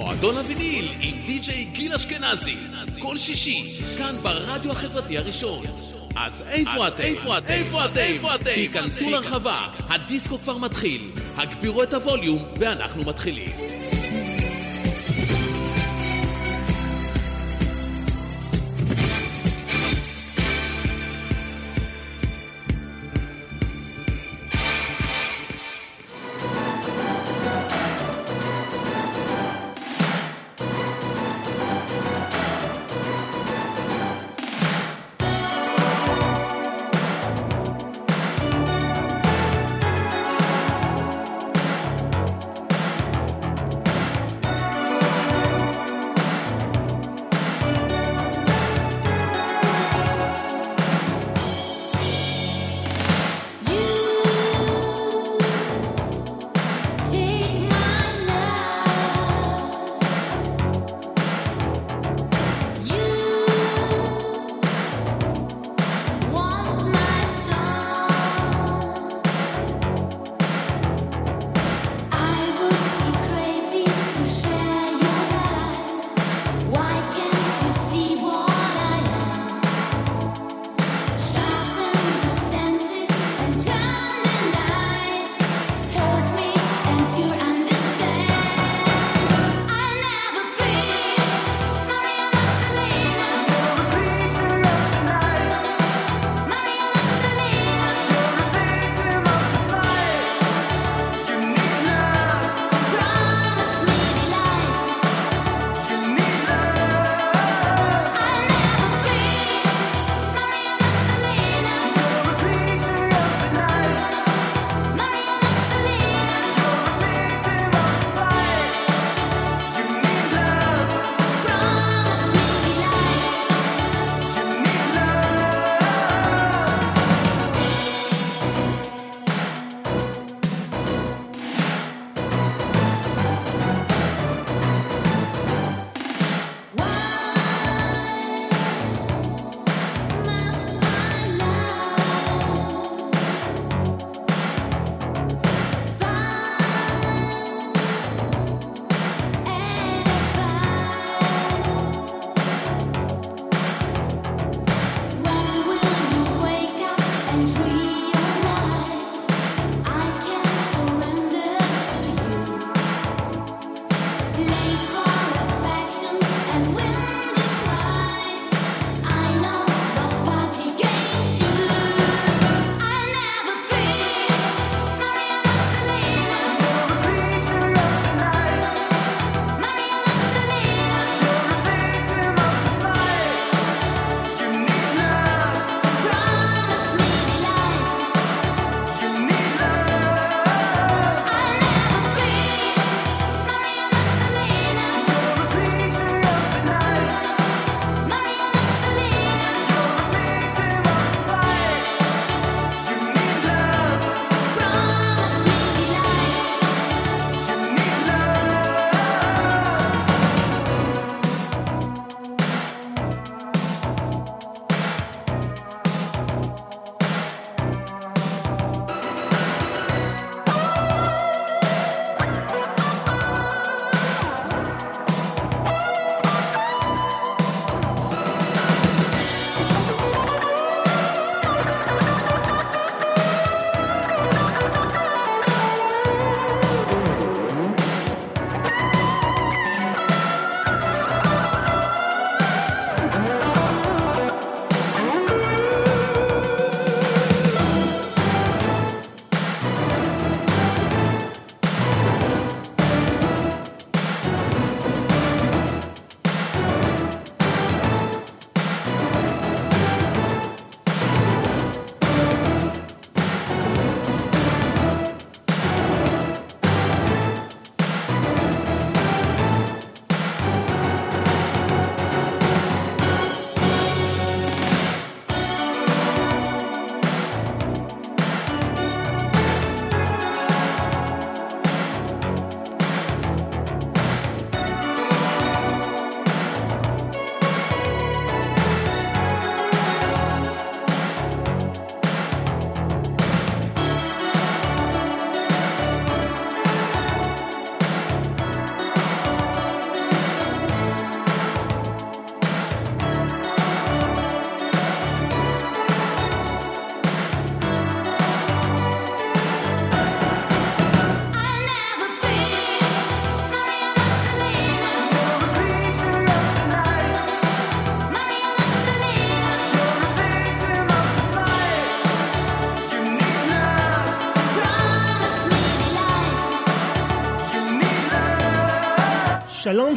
מועדון הוויניל עם די.ג'יי גיל אשכנזי, כל שישי, כאן ברדיו החברתי הראשון. אז איפה אתם? איפה אתם? איפה אתם? איפה אתם? היכנסו לרחבה, הדיסקו כבר מתחיל. הגבירו את הווליום ואנחנו מתחילים.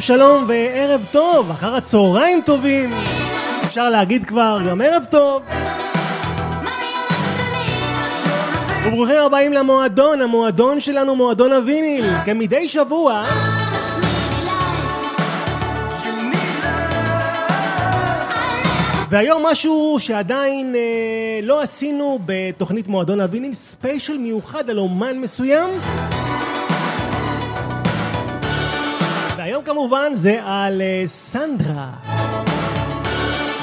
שלום שלום וערב טוב, אחר הצהריים טובים. אפשר להגיד כבר גם ערב טוב. וברוכים הבאים למועדון, המועדון שלנו מועדון הוויניל, כמדי שבוע. והיום משהו שעדיין אה, לא עשינו בתוכנית מועדון הוויניל, ספיישל מיוחד על אומן מסוים. כמובן זה על uh, סנדרה.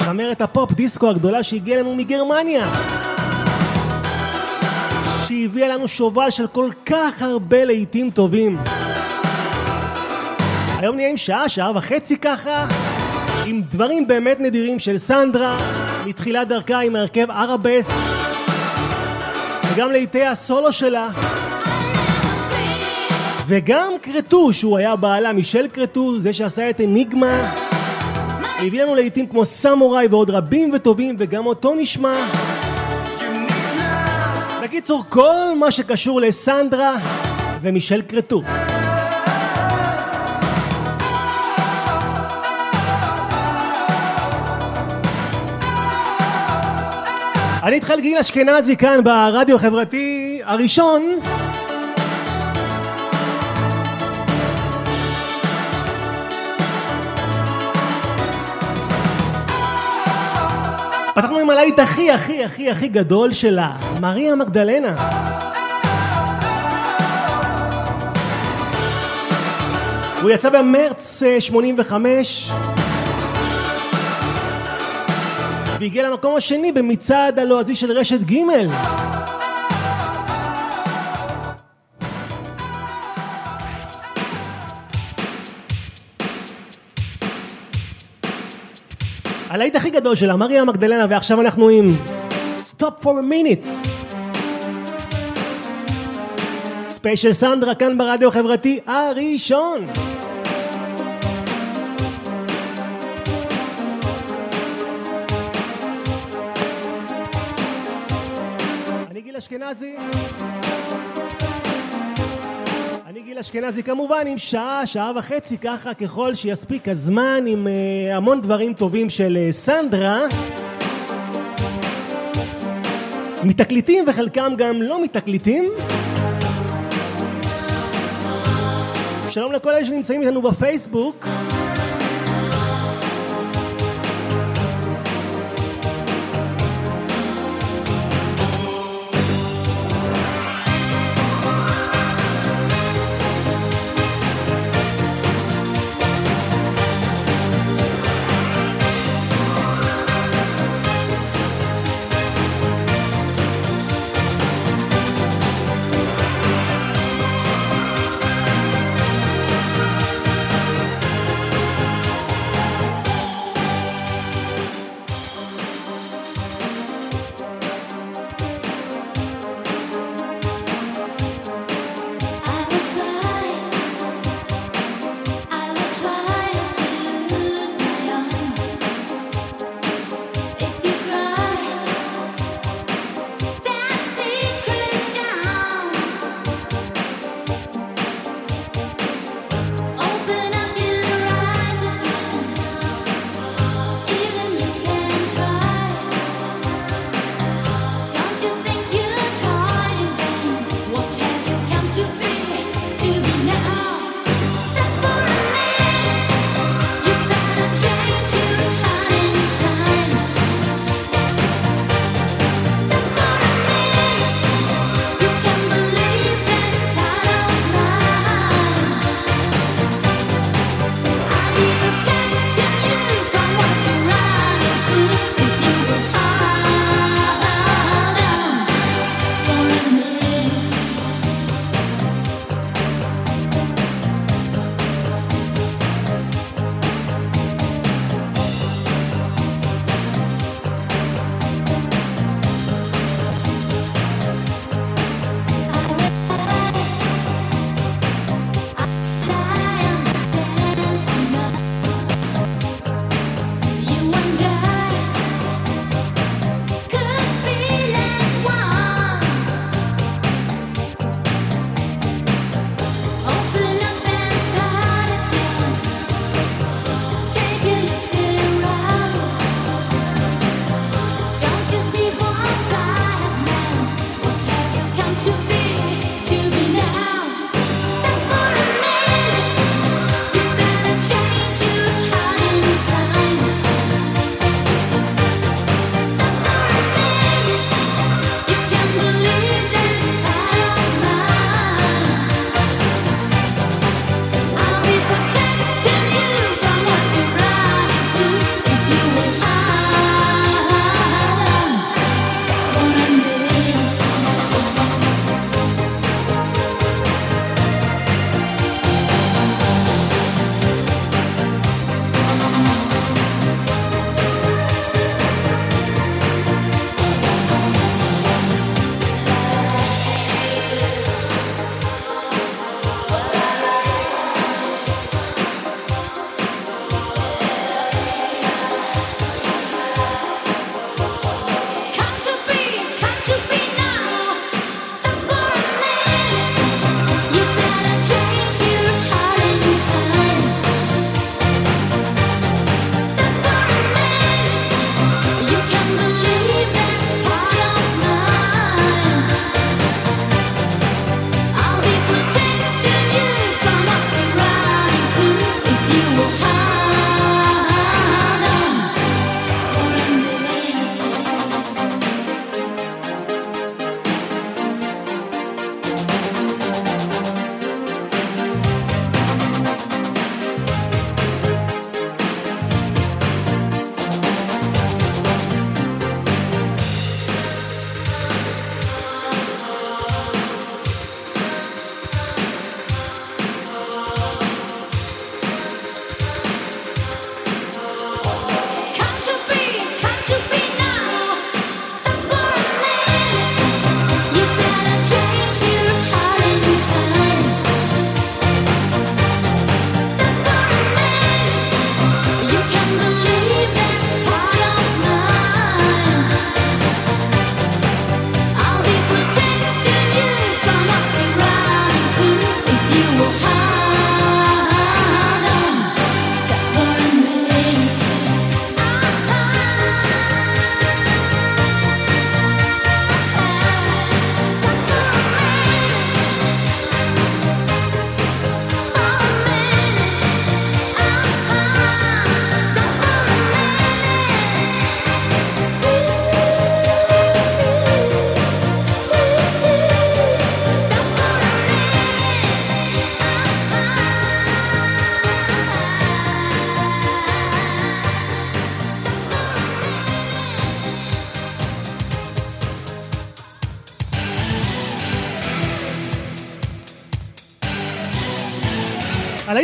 זמרת הפופ דיסקו הגדולה שהגיעה לנו מגרמניה. שהביאה לנו שובל של כל כך הרבה להיטים טובים. היום נהיה עם שעה, שעה וחצי ככה, עם דברים באמת נדירים של סנדרה, מתחילת דרכה עם הרכב ערבס, וגם להיטי הסולו שלה. וגם קרטו, שהוא היה בעלה, מישל קרטו, זה שעשה את אניגמה. הביא לנו לעיתים כמו סמוראי ועוד רבים וטובים, וגם אותו נשמע. בקיצור, כל מה שקשור לסנדרה ומישל קרטו. אני איתך גיל אשכנזי כאן ברדיו החברתי הראשון פתחנו עם הלהיט הכי הכי הכי הכי גדול שלה, מריה מגדלנה. הוא יצא במרץ 85 אה, והגיע למקום השני במצעד הלועזי של רשת ג' הלהיט הכי גדול שלה, מריה מגדלנה, ועכשיו אנחנו עם Stop for a minute. ספיישל סנדרה כאן ברדיו החברתי הראשון. אני גיל אשכנזי. גיל אשכנזי כמובן עם שעה, שעה וחצי ככה ככל שיספיק הזמן עם uh, המון דברים טובים של uh, סנדרה. מתקליטים וחלקם גם לא מתקליטים. שלום לכל אלה שנמצאים איתנו בפייסבוק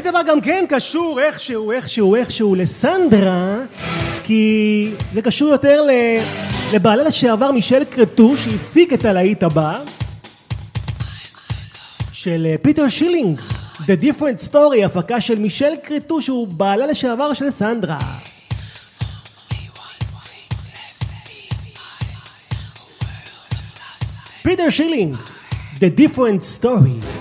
הבא גם כן קשור איכשהו, איכשהו, איכשהו לסנדרה, כי זה קשור יותר לבעלה לשעבר מישל קרטו, שהפיק את הלהיט הבא, של אה, פיטר שילינג, The Different Story, הפקה של מישל קרטו, שהוא בעלה לשעבר של סנדרה. פיטר שילינג, The Different Story.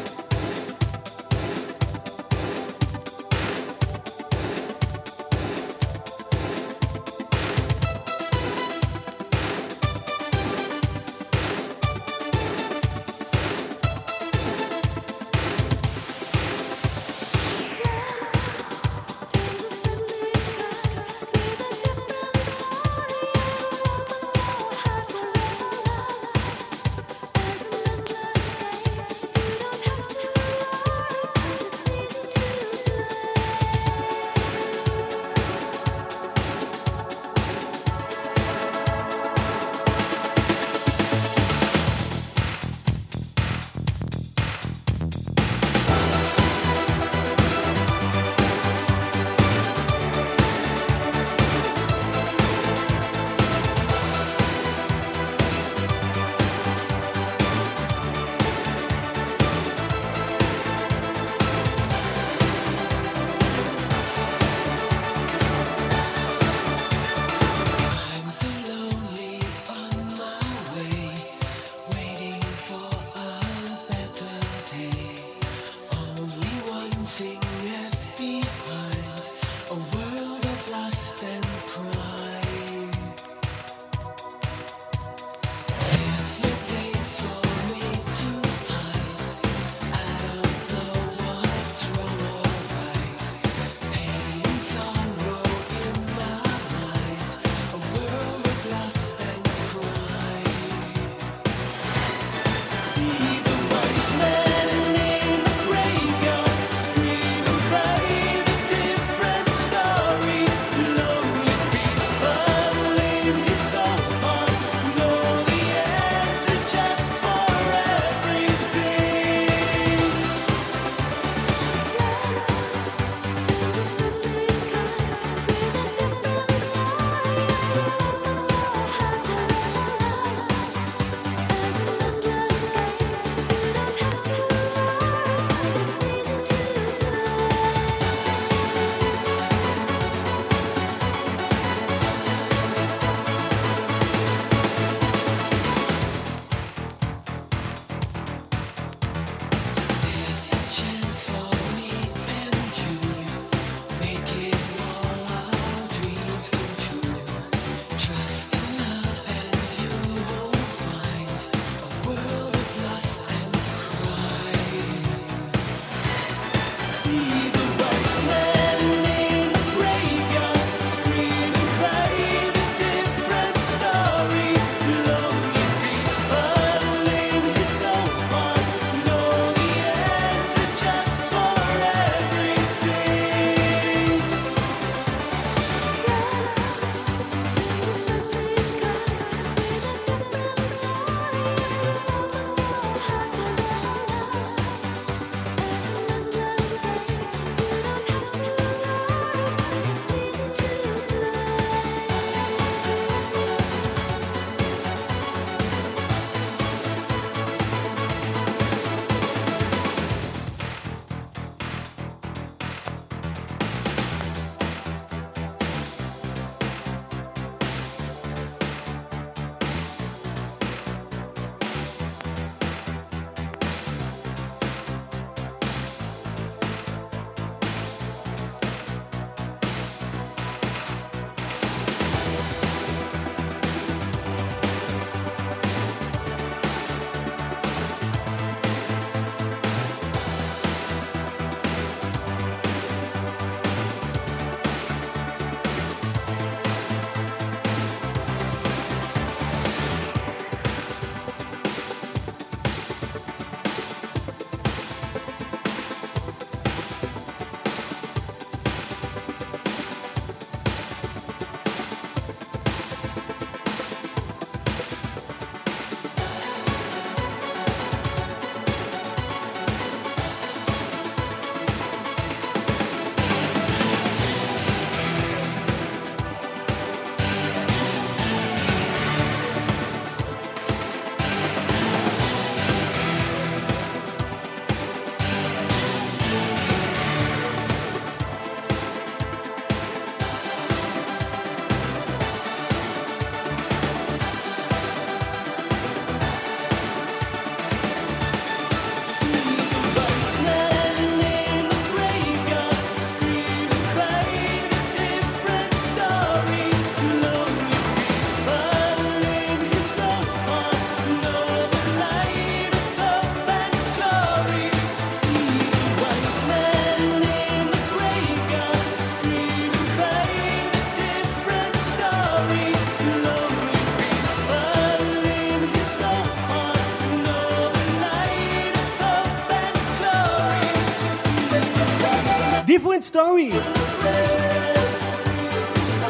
Story.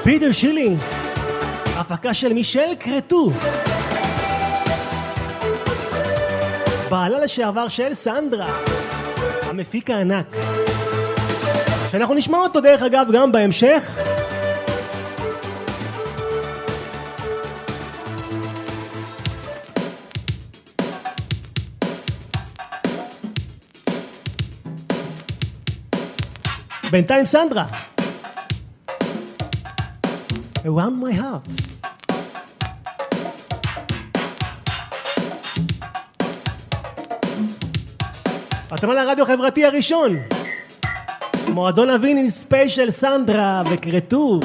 פיטר שילינג, הפקה של מישל קרטו. בעלה לשעבר של סנדרה, המפיק הענק. שאנחנו נשמע אותו דרך אגב גם בהמשך. בינתיים סנדרה. Around my heart. אתם על הרדיו החברתי הראשון. מועדון הוויניל ספיישל סנדרה וקרטור.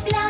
de.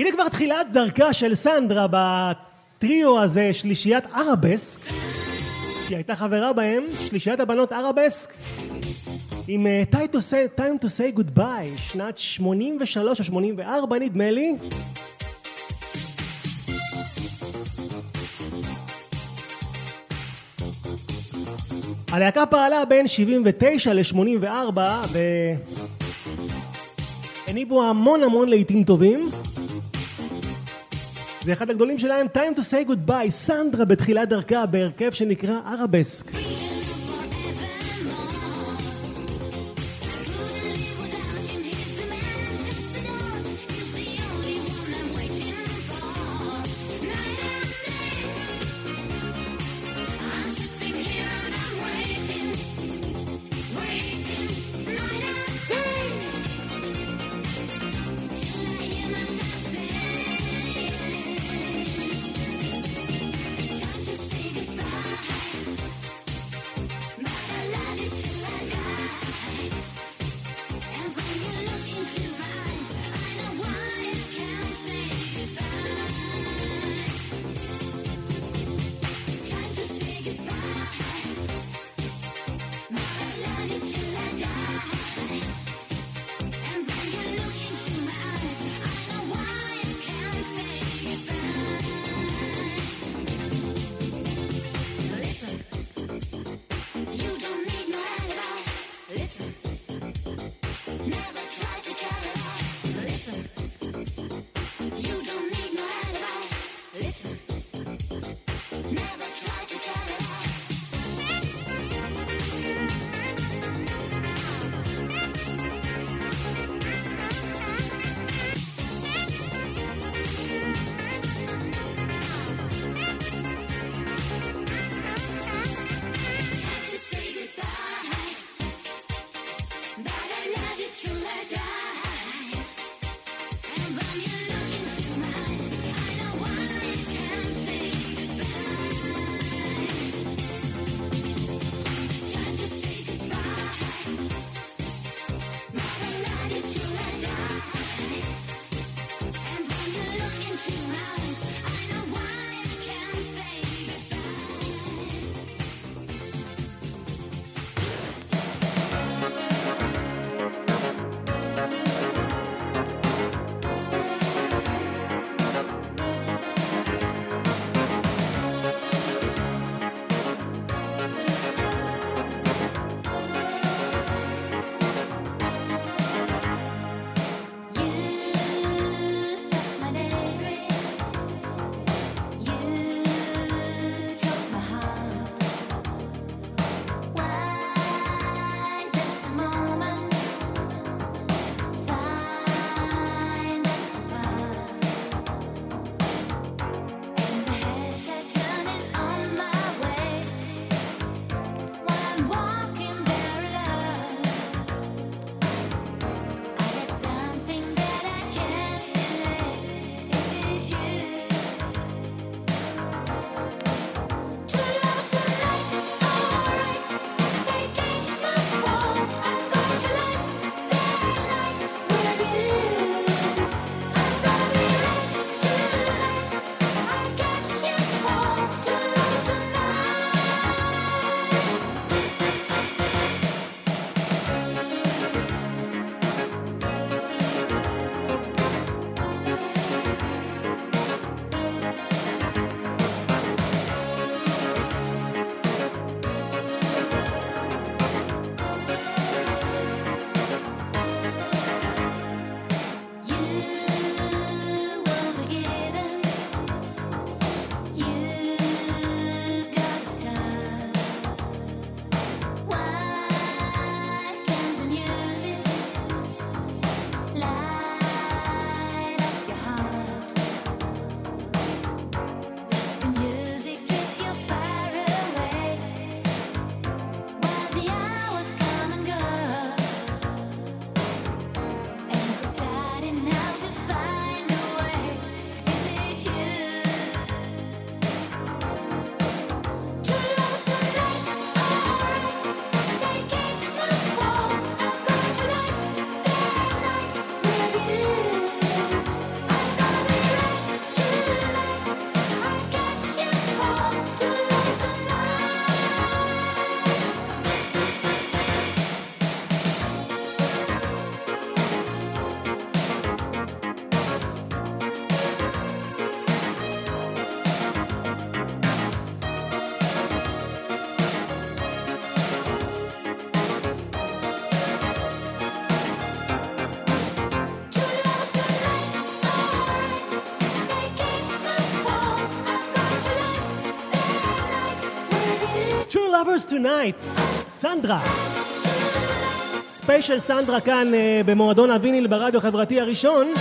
הנה כבר תחילת דרכה של סנדרה בטריו הזה, שלישיית ערבסק, שהיא הייתה חברה בהם, שלישיית הבנות ערבסק, עם uh, time, to say, time to say goodbye, שנת 83 או 84 נדמה לי. הלהקה פעלה בין 79 ל-84 והניבו המון המון לעיתים טובים. זה אחד הגדולים שלהם, time to say goodbye, סנדרה בתחילת דרכה בהרכב שנקרא ערבסק. Tonight, סנדרה. ספיישל סנדרה כאן uh, במועדון הוויניל ברדיו החברתי הראשון.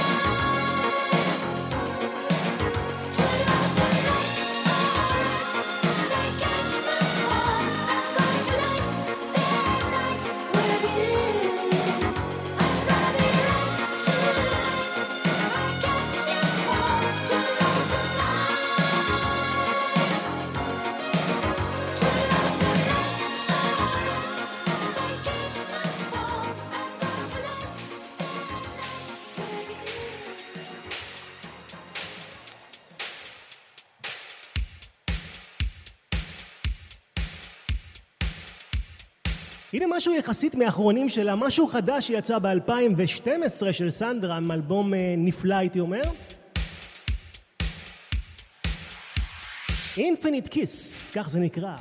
יחסית מאחרונים שלה, משהו חדש שיצא ב-2012 של סנדרה, עם אלבום אה, נפלא הייתי אומר. אינפיניט כיס, כך זה נקרא.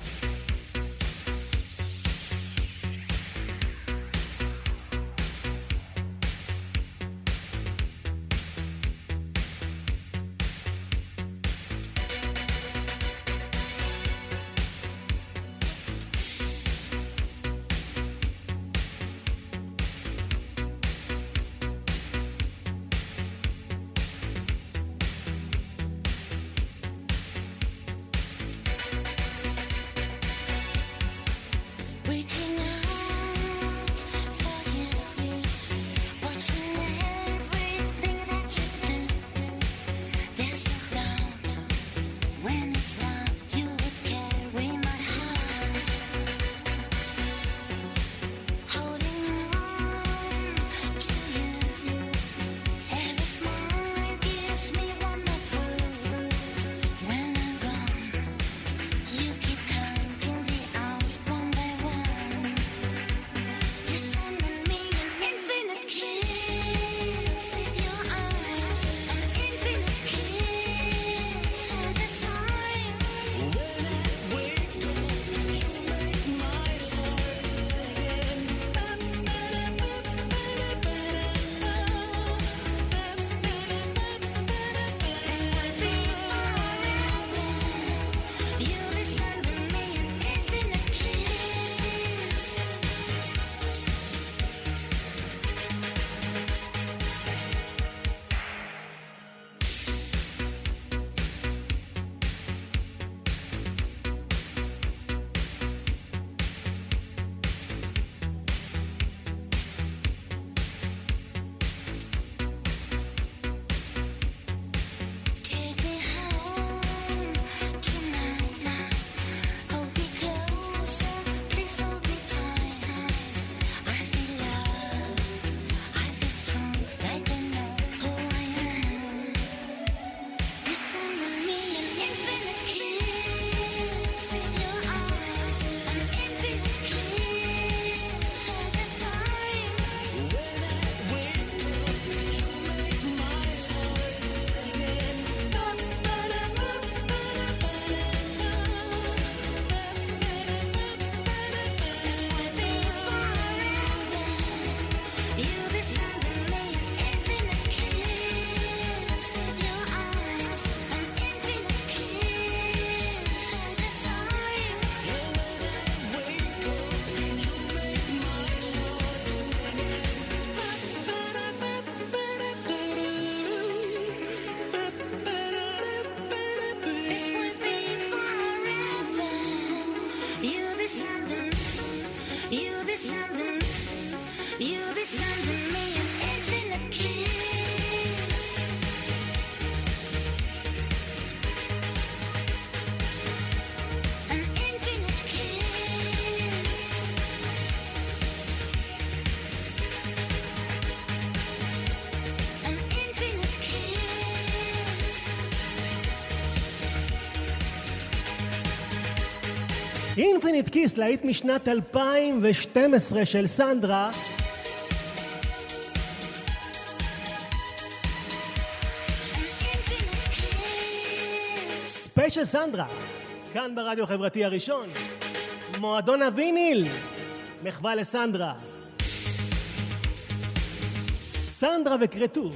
Infinite Kiss, להיט משנת 2012 של סנדרה. ספיישל סנדרה, כאן ברדיו החברתי הראשון, מועדון הוויניל, מחווה לסנדרה. סנדרה וקרטו.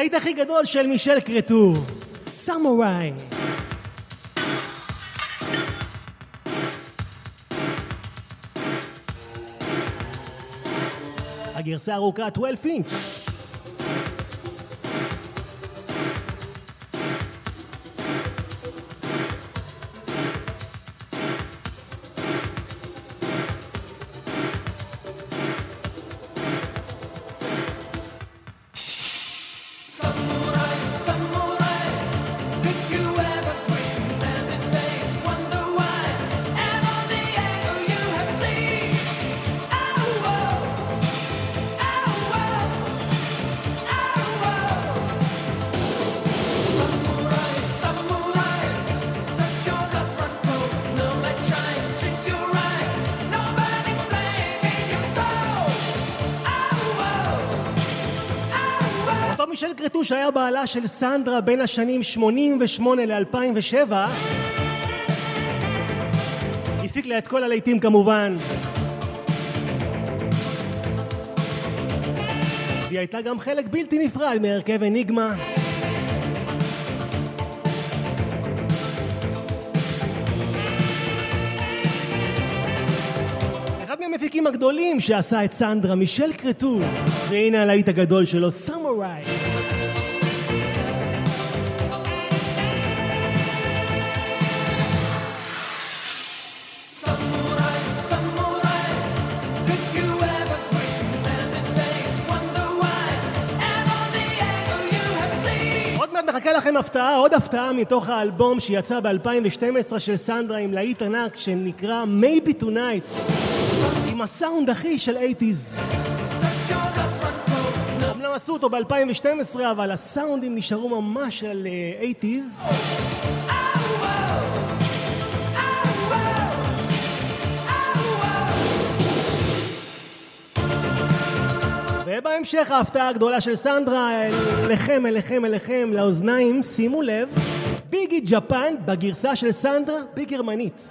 הלהיט הכי גדול של מישל קרטור, סמוראי. הגרסה הארוכה 12 אינץ'. מישל קרטוש היה בעלה של סנדרה בין השנים 88 ל-2007 הפיק לה את כל הלהיטים כמובן. והיא הייתה גם חלק בלתי נפרד מהרכב אניגמה. אחד מהמפיקים הגדולים שעשה את סנדרה, מישל קרטור והנה הלהיט הגדול שלו, סמוראי לכם הפתעה, עוד הפתעה מתוך האלבום שיצא ב-2012 של סנדרה עם להיט ענק שנקרא Maybe Tonight עם הסאונד הכי של 80's אמנם עשו אותו ב-2012 אבל הסאונדים נשארו ממש של 80's ובהמשך ההפתעה הגדולה של סנדרה, אליכם, אליכם, אליכם, לאוזניים, שימו לב, ביגי ג'פן בגרסה של סנדרה בגרמנית.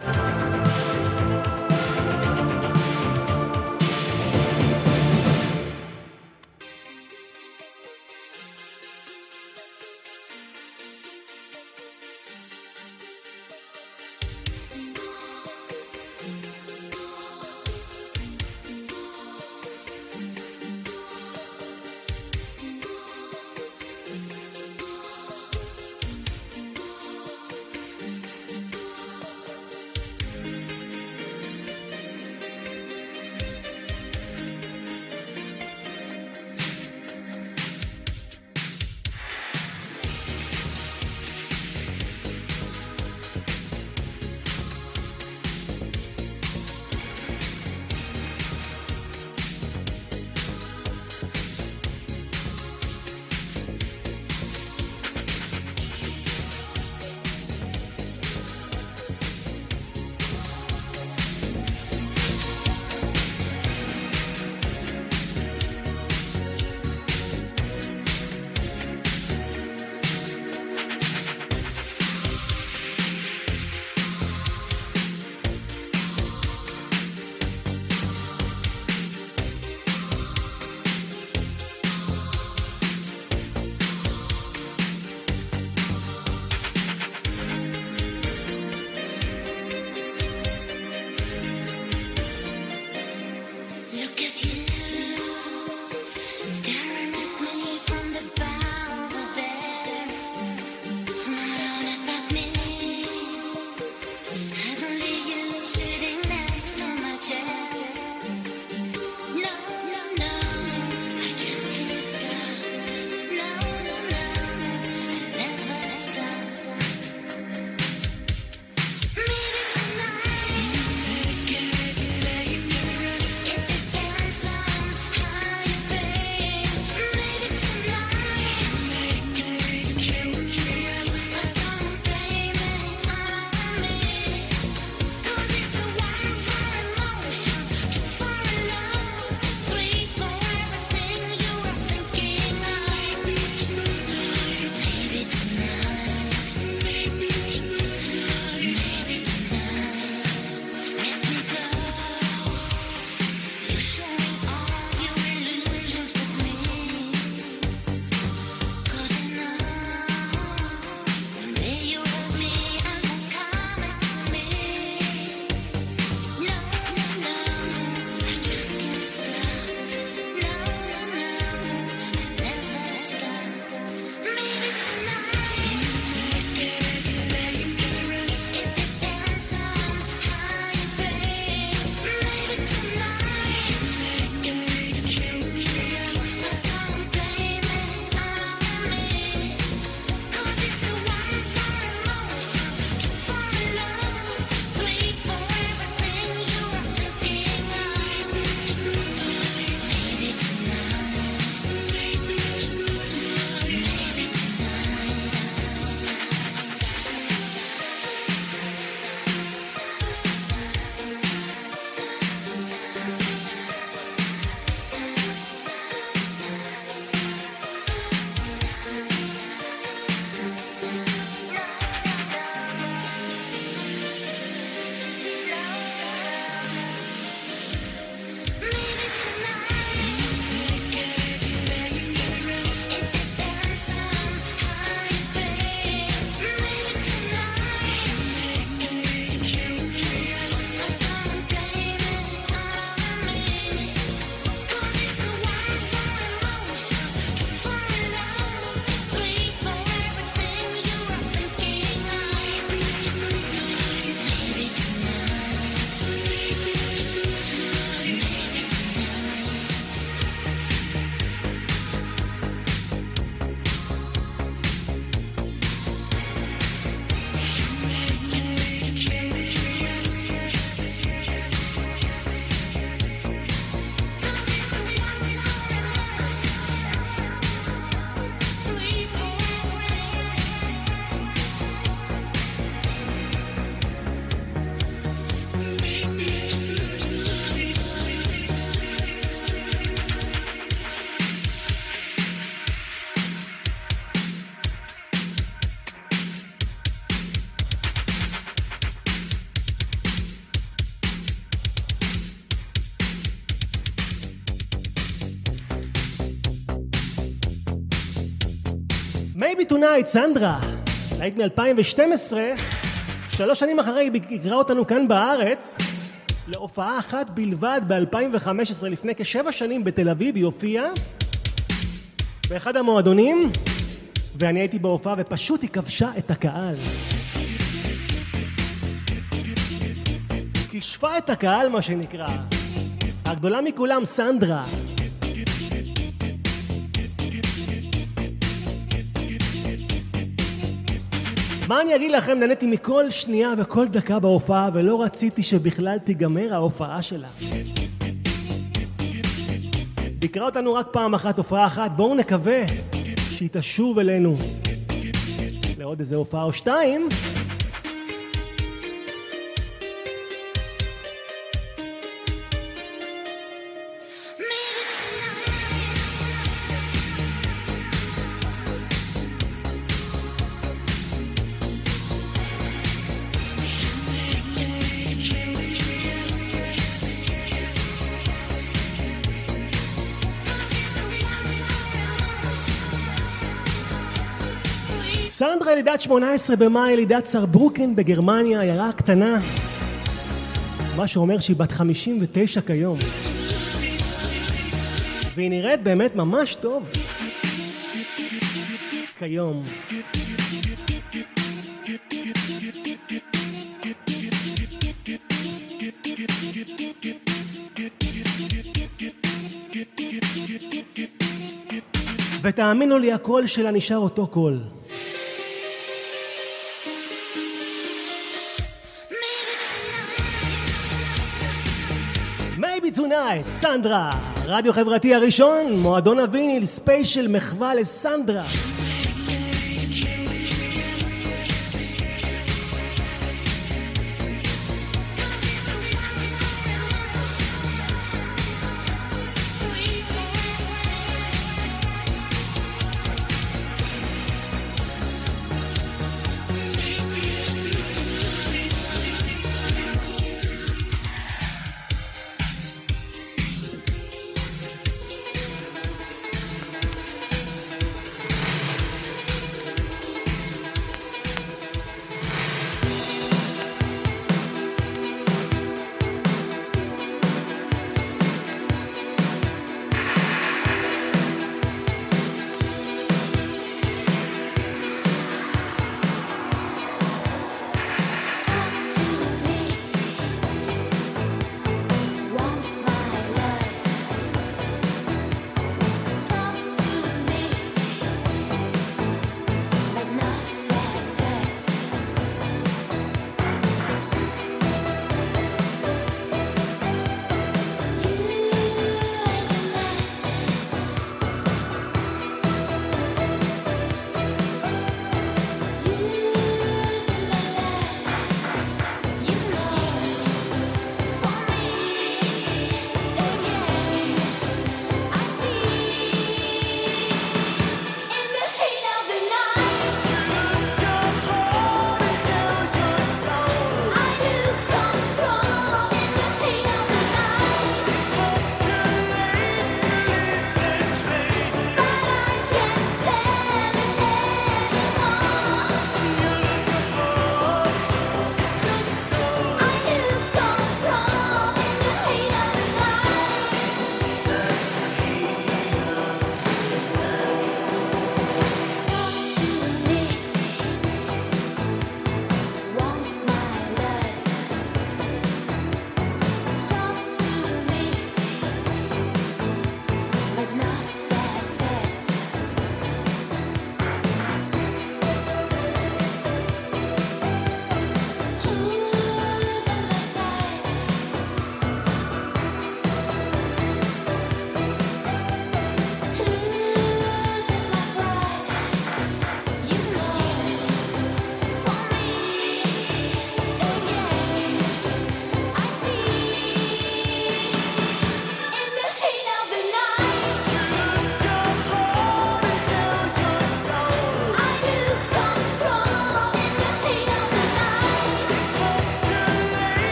Maybe Tonight, סנדרה. להיט מ-2012, שלוש שנים אחרי היא ביקרה אותנו כאן בארץ, להופעה אחת בלבד ב-2015, לפני כשבע שנים בתל אביב, היא הופיעה באחד המועדונים, ואני הייתי בהופעה ופשוט היא כבשה את הקהל. כישפה את הקהל, מה שנקרא. הגדולה מכולם, סנדרה. מה אני אגיד לכם, נהניתי מכל שנייה וכל דקה בהופעה, ולא רציתי שבכלל תיגמר ההופעה שלה. ביקרה אותנו רק פעם אחת, הופעה אחת, בואו נקווה שהיא תשוב אלינו לעוד איזה הופעה או שתיים. סנדרה ילידת 18 במאי, ילידת סרברוקן בגרמניה, עיירה קטנה. מה שאומר שהיא בת 59 כיום. והיא נראית באמת ממש טוב. כיום. ותאמינו לי, הקול שלה נשאר אותו קול. Tonight, סנדרה, רדיו חברתי הראשון, מועדון הוויניל, ספיישל מחווה לסנדרה.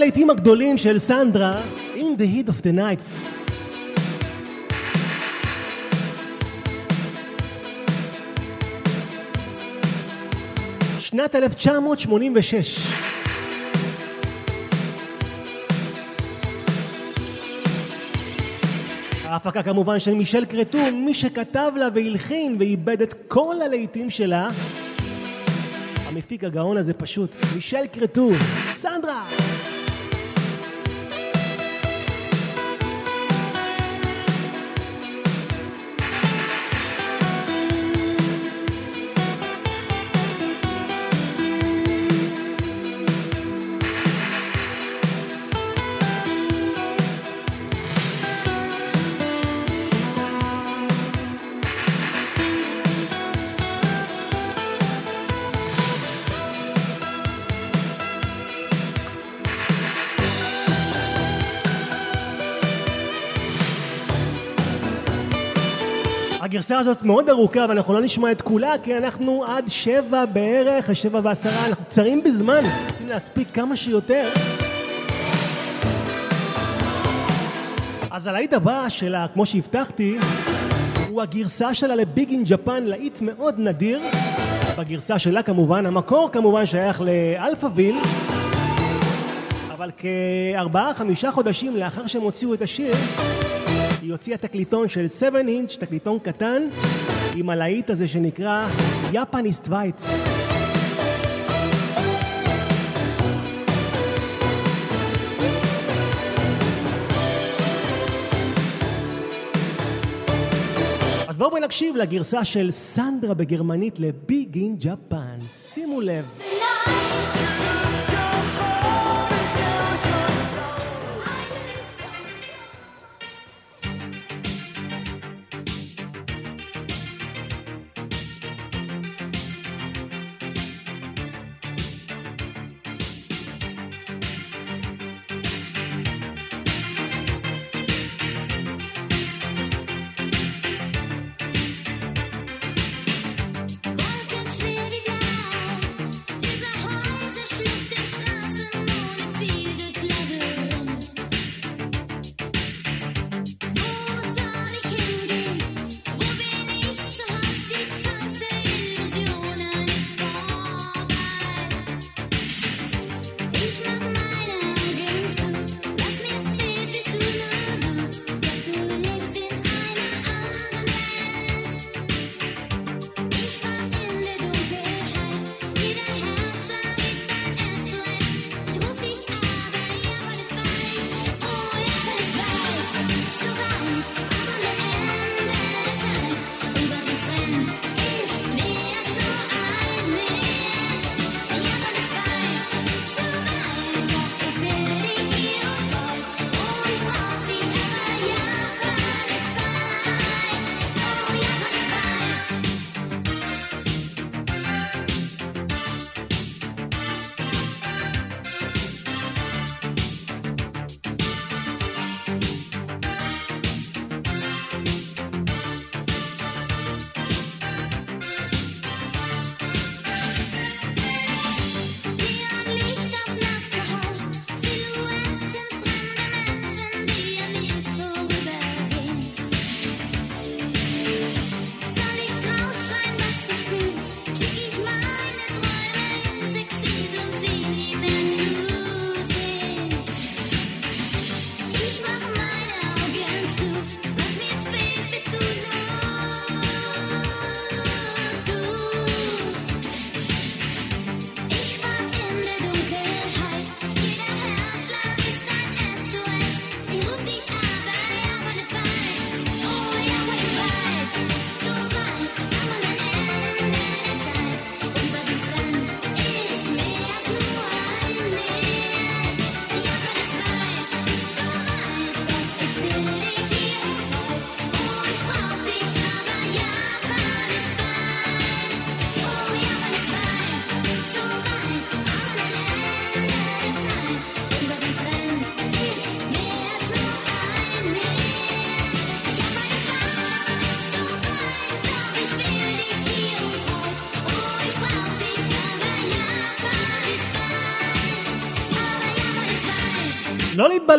מהלהיטים הגדולים של סנדרה, In the Heat of the Night. שנת 1986. ההפקה כמובן של מישל קרטו, מי שכתב לה והלחין ואיבד את כל הלהיטים שלה. המפיק הגאון הזה פשוט, מישל קרטו, סנדרה! הגרסה הזאת מאוד ארוכה ואנחנו לא נשמע את כולה כי אנחנו עד שבע בערך, שבע ועשרה, אנחנו קצרים בזמן, רוצים להספיק כמה שיותר. אז הלהיט הבא שלה, כמו שהבטחתי, הוא הגרסה שלה ל Big in Japan, להיט מאוד נדיר. בגרסה שלה כמובן, המקור כמובן שייך לאלפאוויל, אבל כארבעה חמישה חודשים לאחר שהם הוציאו את השיר, היא הוציאה תקליטון של 7 אינץ', תקליטון קטן, עם הלהיט הזה שנקרא יפניסט וייט. אז בואו נקשיב לגרסה של סנדרה בגרמנית לביג אין ג'פן. שימו לב.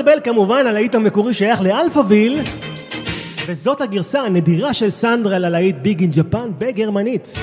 להתבלבל כמובן, הלהיט המקורי שייך לאלפאוויל, וזאת הגרסה הנדירה של סנדרה ללהיט Big in Japan בגרמנית.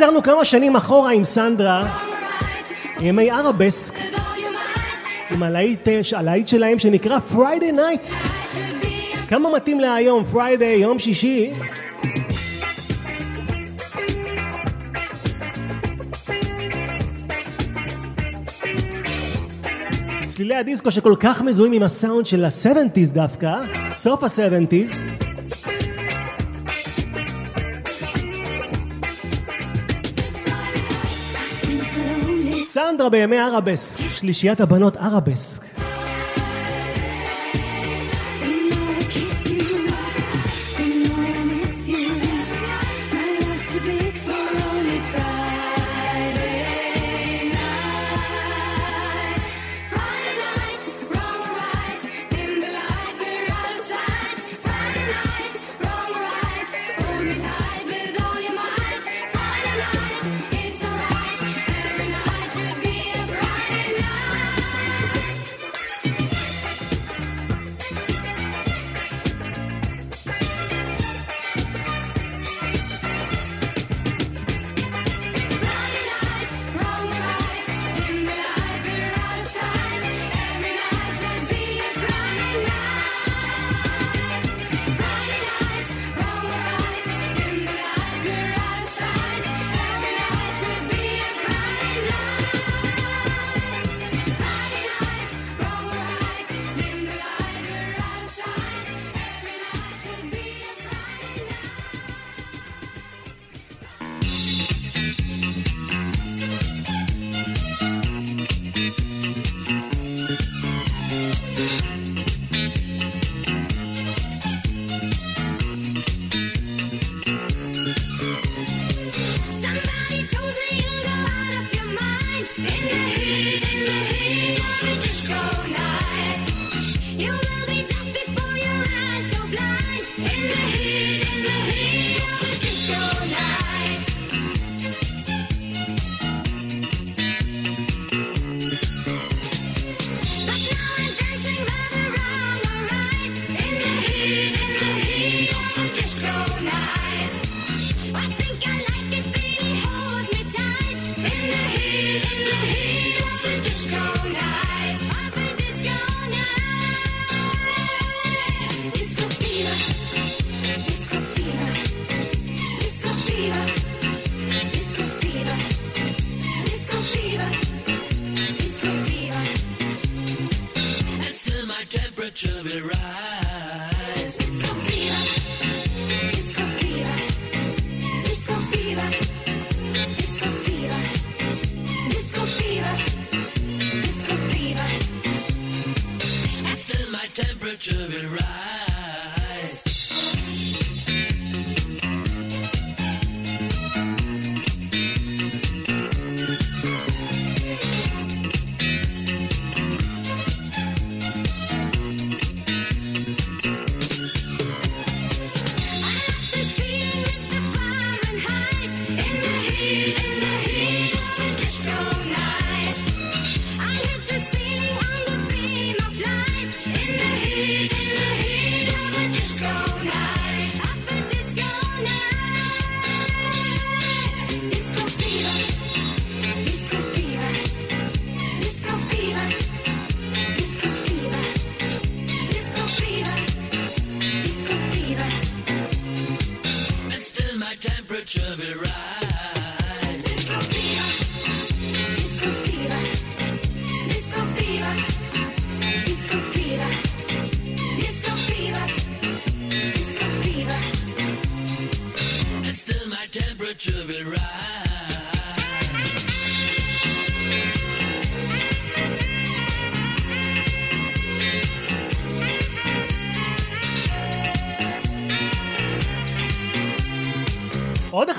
חזרנו כמה שנים אחורה עם סנדרה, ימי ערבסק, עם הלהיט, שלהם שנקרא Friday Night. כמה מתאים להיום, Friday, יום שישי. צלילי הדיסקו שכל כך מזוהים עם הסאונד של ה-70's דווקא, סוף ה-70's. סנדרה בימי ערבסק, שלישיית הבנות ערבסק.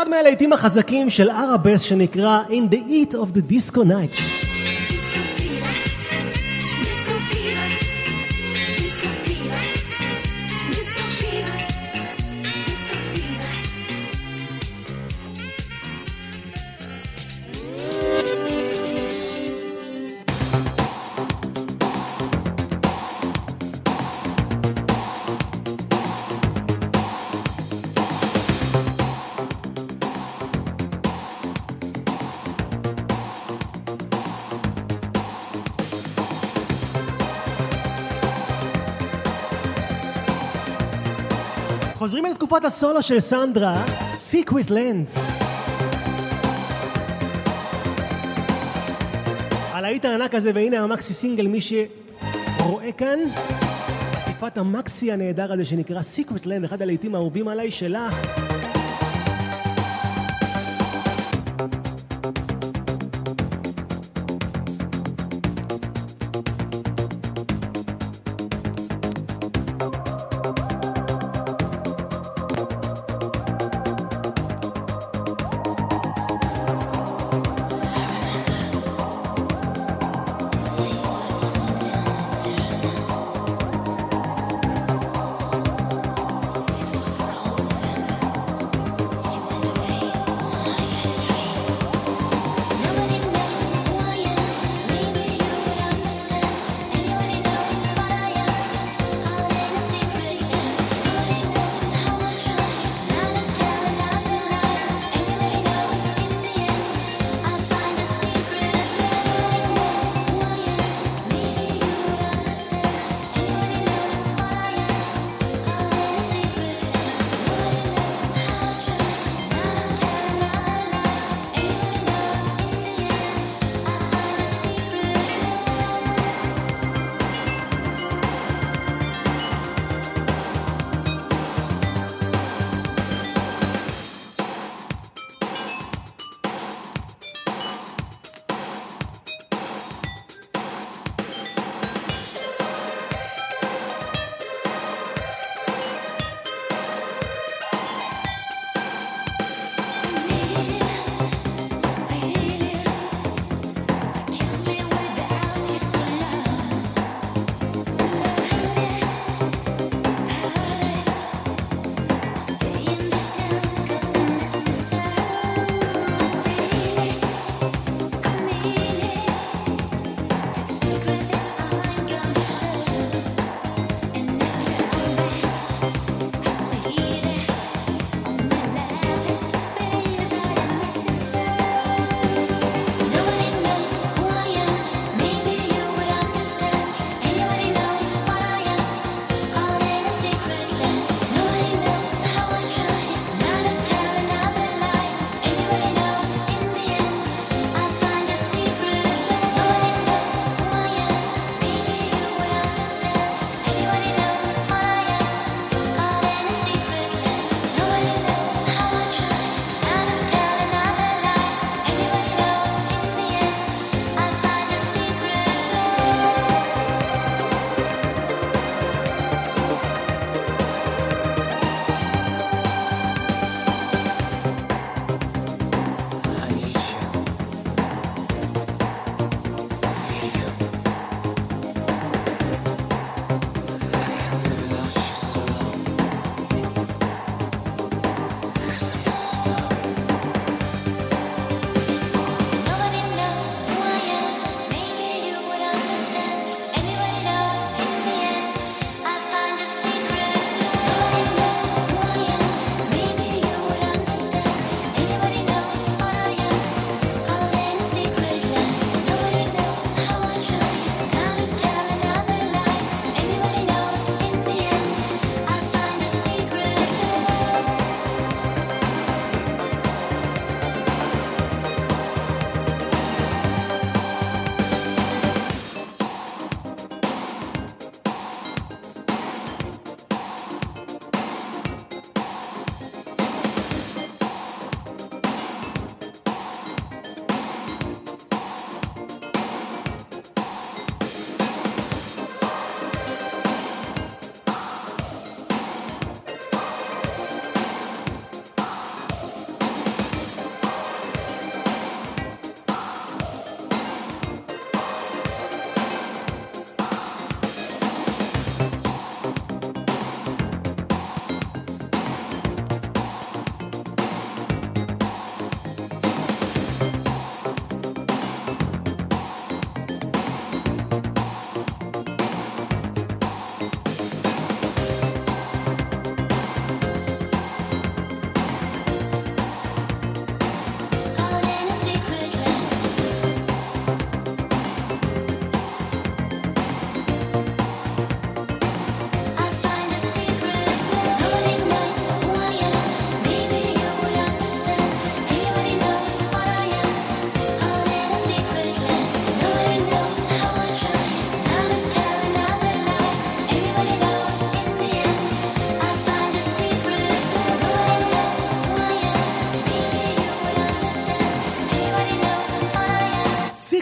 מהלהיטים החזקים של אראבס שנקרא In the Eat of the Disco Night. תקופת הסולו של סנדרה, Secret Land. הלהיט הענק הזה, והנה המקסי סינגל, מי שרואה כאן, עטיפת המקסי הנהדר הזה שנקרא Secret Land, אחד הלהיטים האהובים עליי שלה.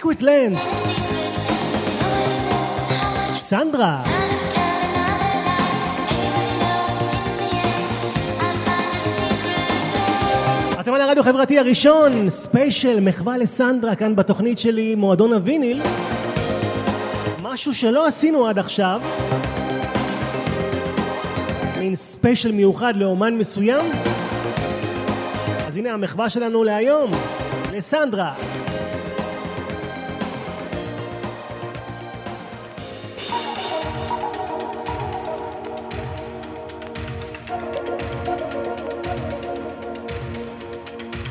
Secret Land. סנדרה. אתם על הרדיו החברתי הראשון, ספיישל, מחווה לסנדרה, כאן בתוכנית שלי, מועדון הוויניל. משהו שלא עשינו עד עכשיו. מין ספיישל מיוחד לאומן מסוים. אז הנה המחווה שלנו להיום, לסנדרה.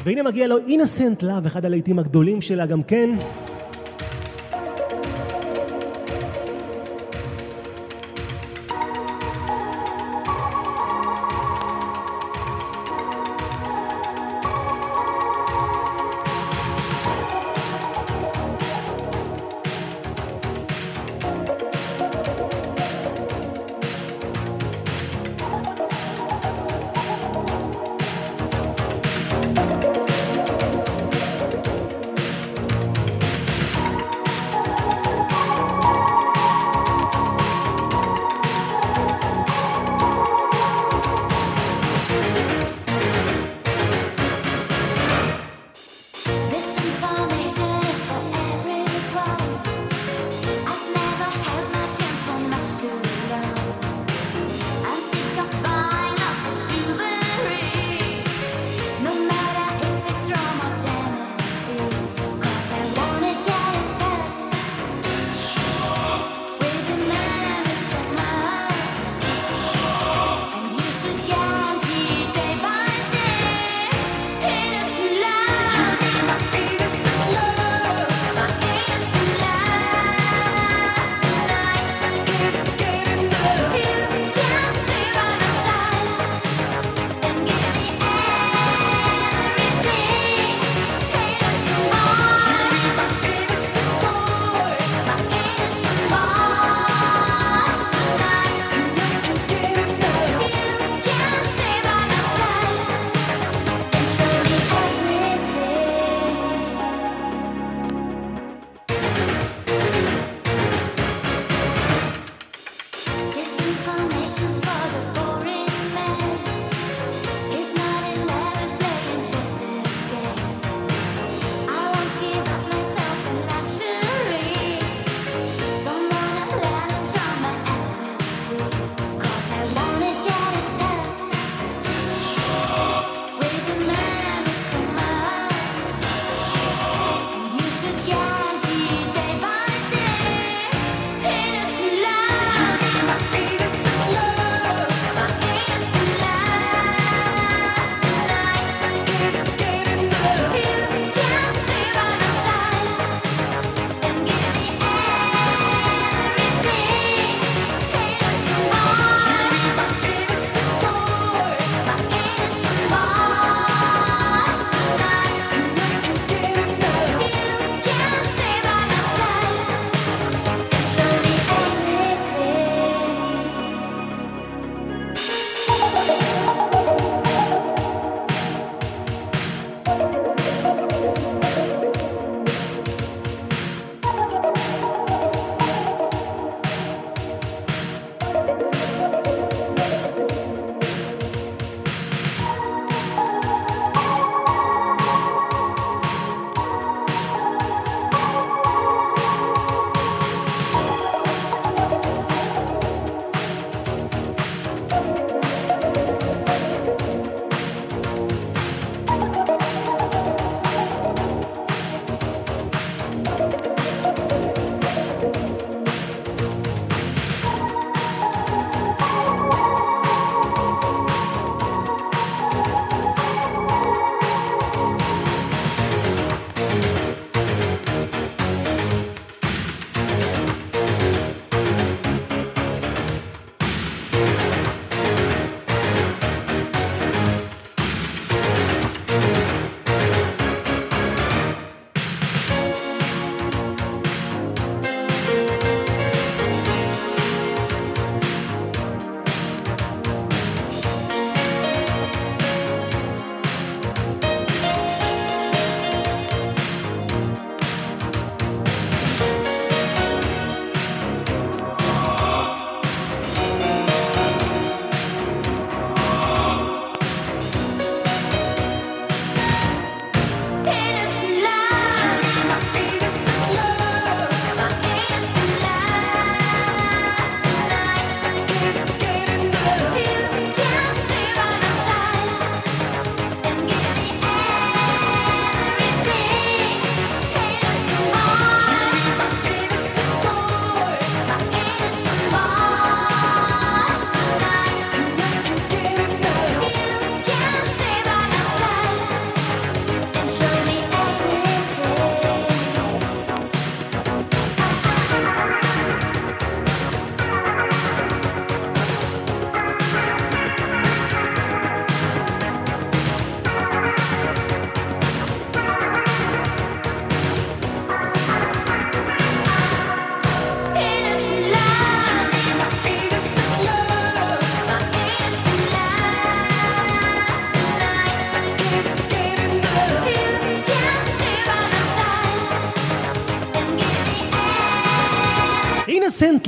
והנה מגיע לו אינסנט לאב, אחד הלהיטים הגדולים שלה גם כן.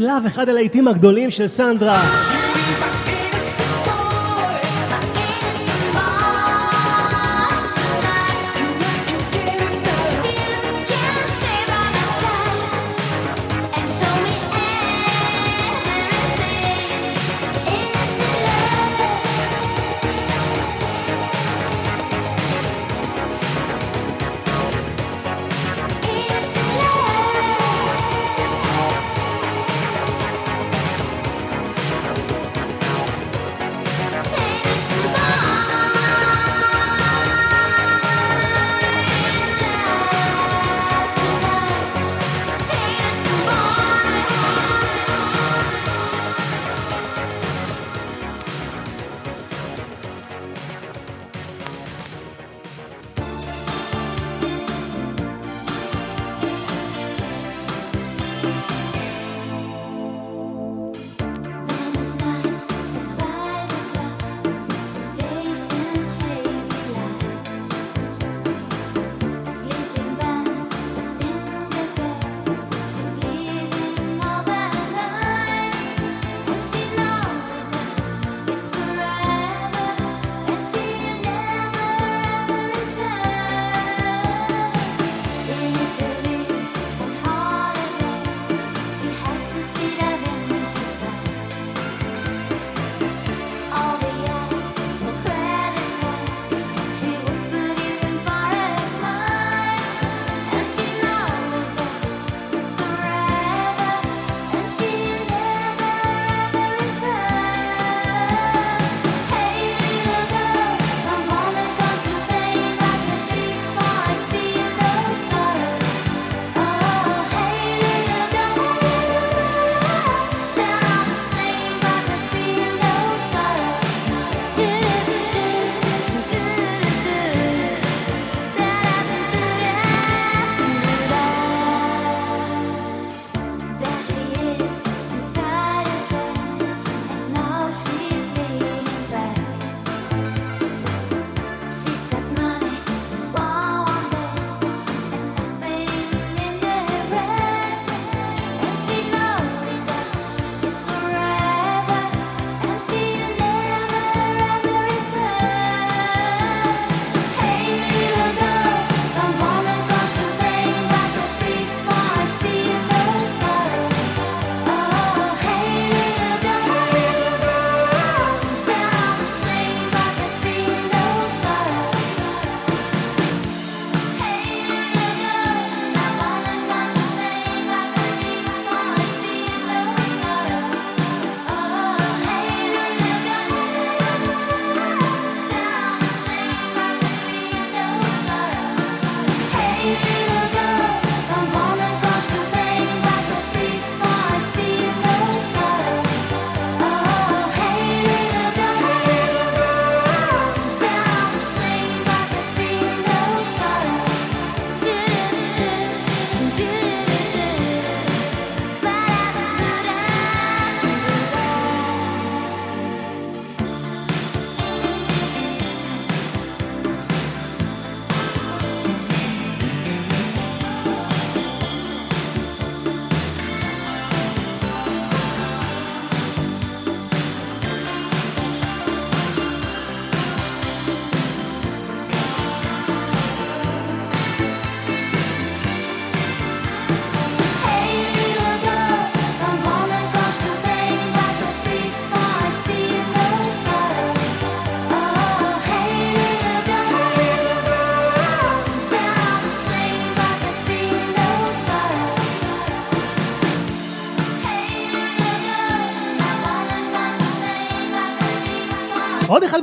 סנט לאב, אחד הלהיטים הגדולים של סנדרה.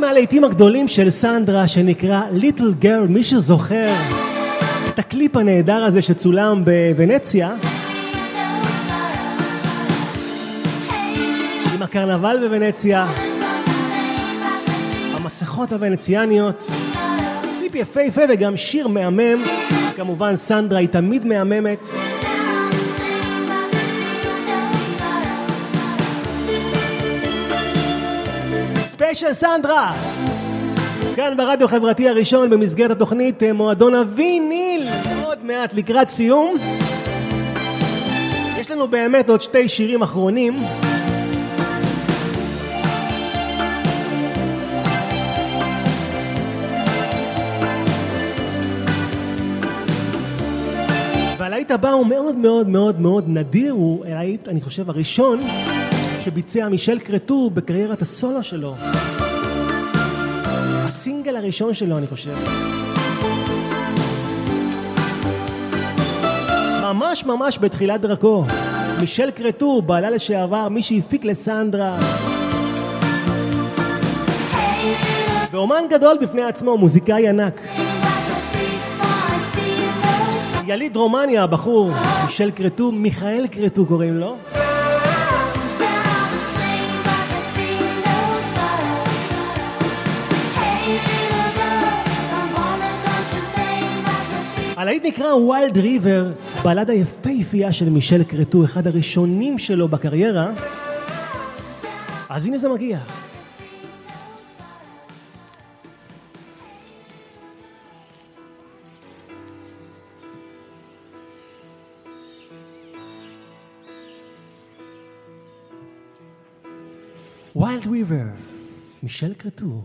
מהלהיטים הגדולים של סנדרה שנקרא Little Girl, מי שזוכר את הקליפ הנהדר הזה שצולם בוונציה עם הקרנבל בוונציה, המסכות הוונציאניות, קליפ יפהפה וגם שיר מהמם, כמובן סנדרה היא תמיד מהממת ספיישל סנדרה! כאן ברדיו החברתי הראשון במסגרת התוכנית אה, מועדון הוויניל עוד מעט לקראת סיום יש לנו באמת עוד שתי שירים אחרונים. והלהיט הבא הוא מאוד מאוד מאוד מאוד נדיר, הוא הלהיט, אני חושב, הראשון שביצע מישל קרטור בקריירת הסולו שלו. הסינגל הראשון שלו, אני חושב. ממש ממש בתחילת דרכו. מישל קרטור, בעלה לשעבר, מי שהפיק לסנדרה. ואומן גדול בפני עצמו, מוזיקאי ענק. יליד רומניה, הבחור, מישל קרטור, מיכאל קרטור קוראים לו. הלהיט נקרא ויילד ריבר, בלדה יפהפייה של מישל קרטו, אחד הראשונים שלו בקריירה. אז הנה זה מגיע. ויילד ריבר, מישל קרטו.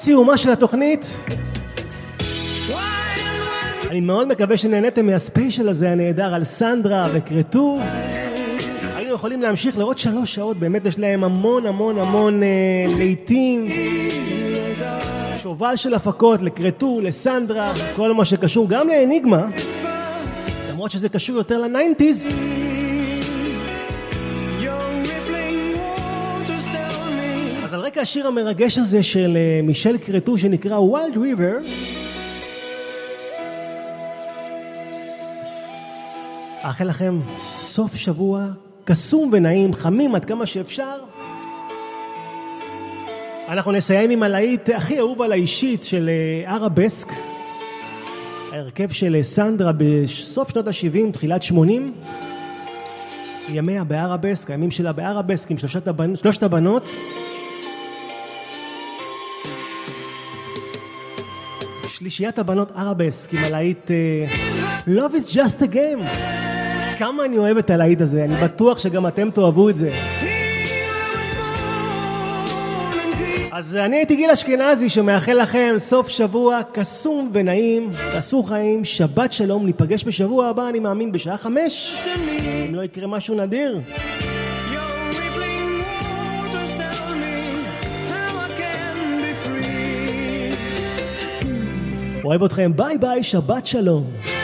לקראת סיומה של התוכנית. אני מאוד מקווה שנהניתם מהספיישל הזה הנהדר על סנדרה וקרטו. היינו יכולים להמשיך לעוד שלוש שעות, באמת יש להם המון המון המון אה, להיטים. שובל של הפקות לקרטו, לסנדרה, כל מה שקשור גם לאניגמה, למרות שזה קשור יותר ל nineties. רקע השיר המרגש הזה של אה, מישל קרטו שנקרא Wild River, אאחל לכם סוף שבוע קסום ונעים, חמים עד כמה שאפשר. אנחנו נסיים עם הלהיט הכי אהוב על האישית של ערבסק, אה, ההרכב של אה, סנדרה בסוף שנות ה-70, תחילת 80. ימיה בערבסק, הימים שלה בערבסק עם הבנ... שלושת הבנות. שלישיית הבנות ערבסק עם הלהיט Love is just a game. כמה אני אוהב את הלהיט הזה, אני בטוח שגם אתם תאהבו את זה. אז אני הייתי גיל אשכנזי שמאחל לכם סוף שבוע קסום ונעים, תעשו חיים, שבת שלום, ניפגש בשבוע הבא, אני מאמין, בשעה חמש, אם לא יקרה משהו נדיר. אוהב אתכם, ביי ביי, שבת שלום.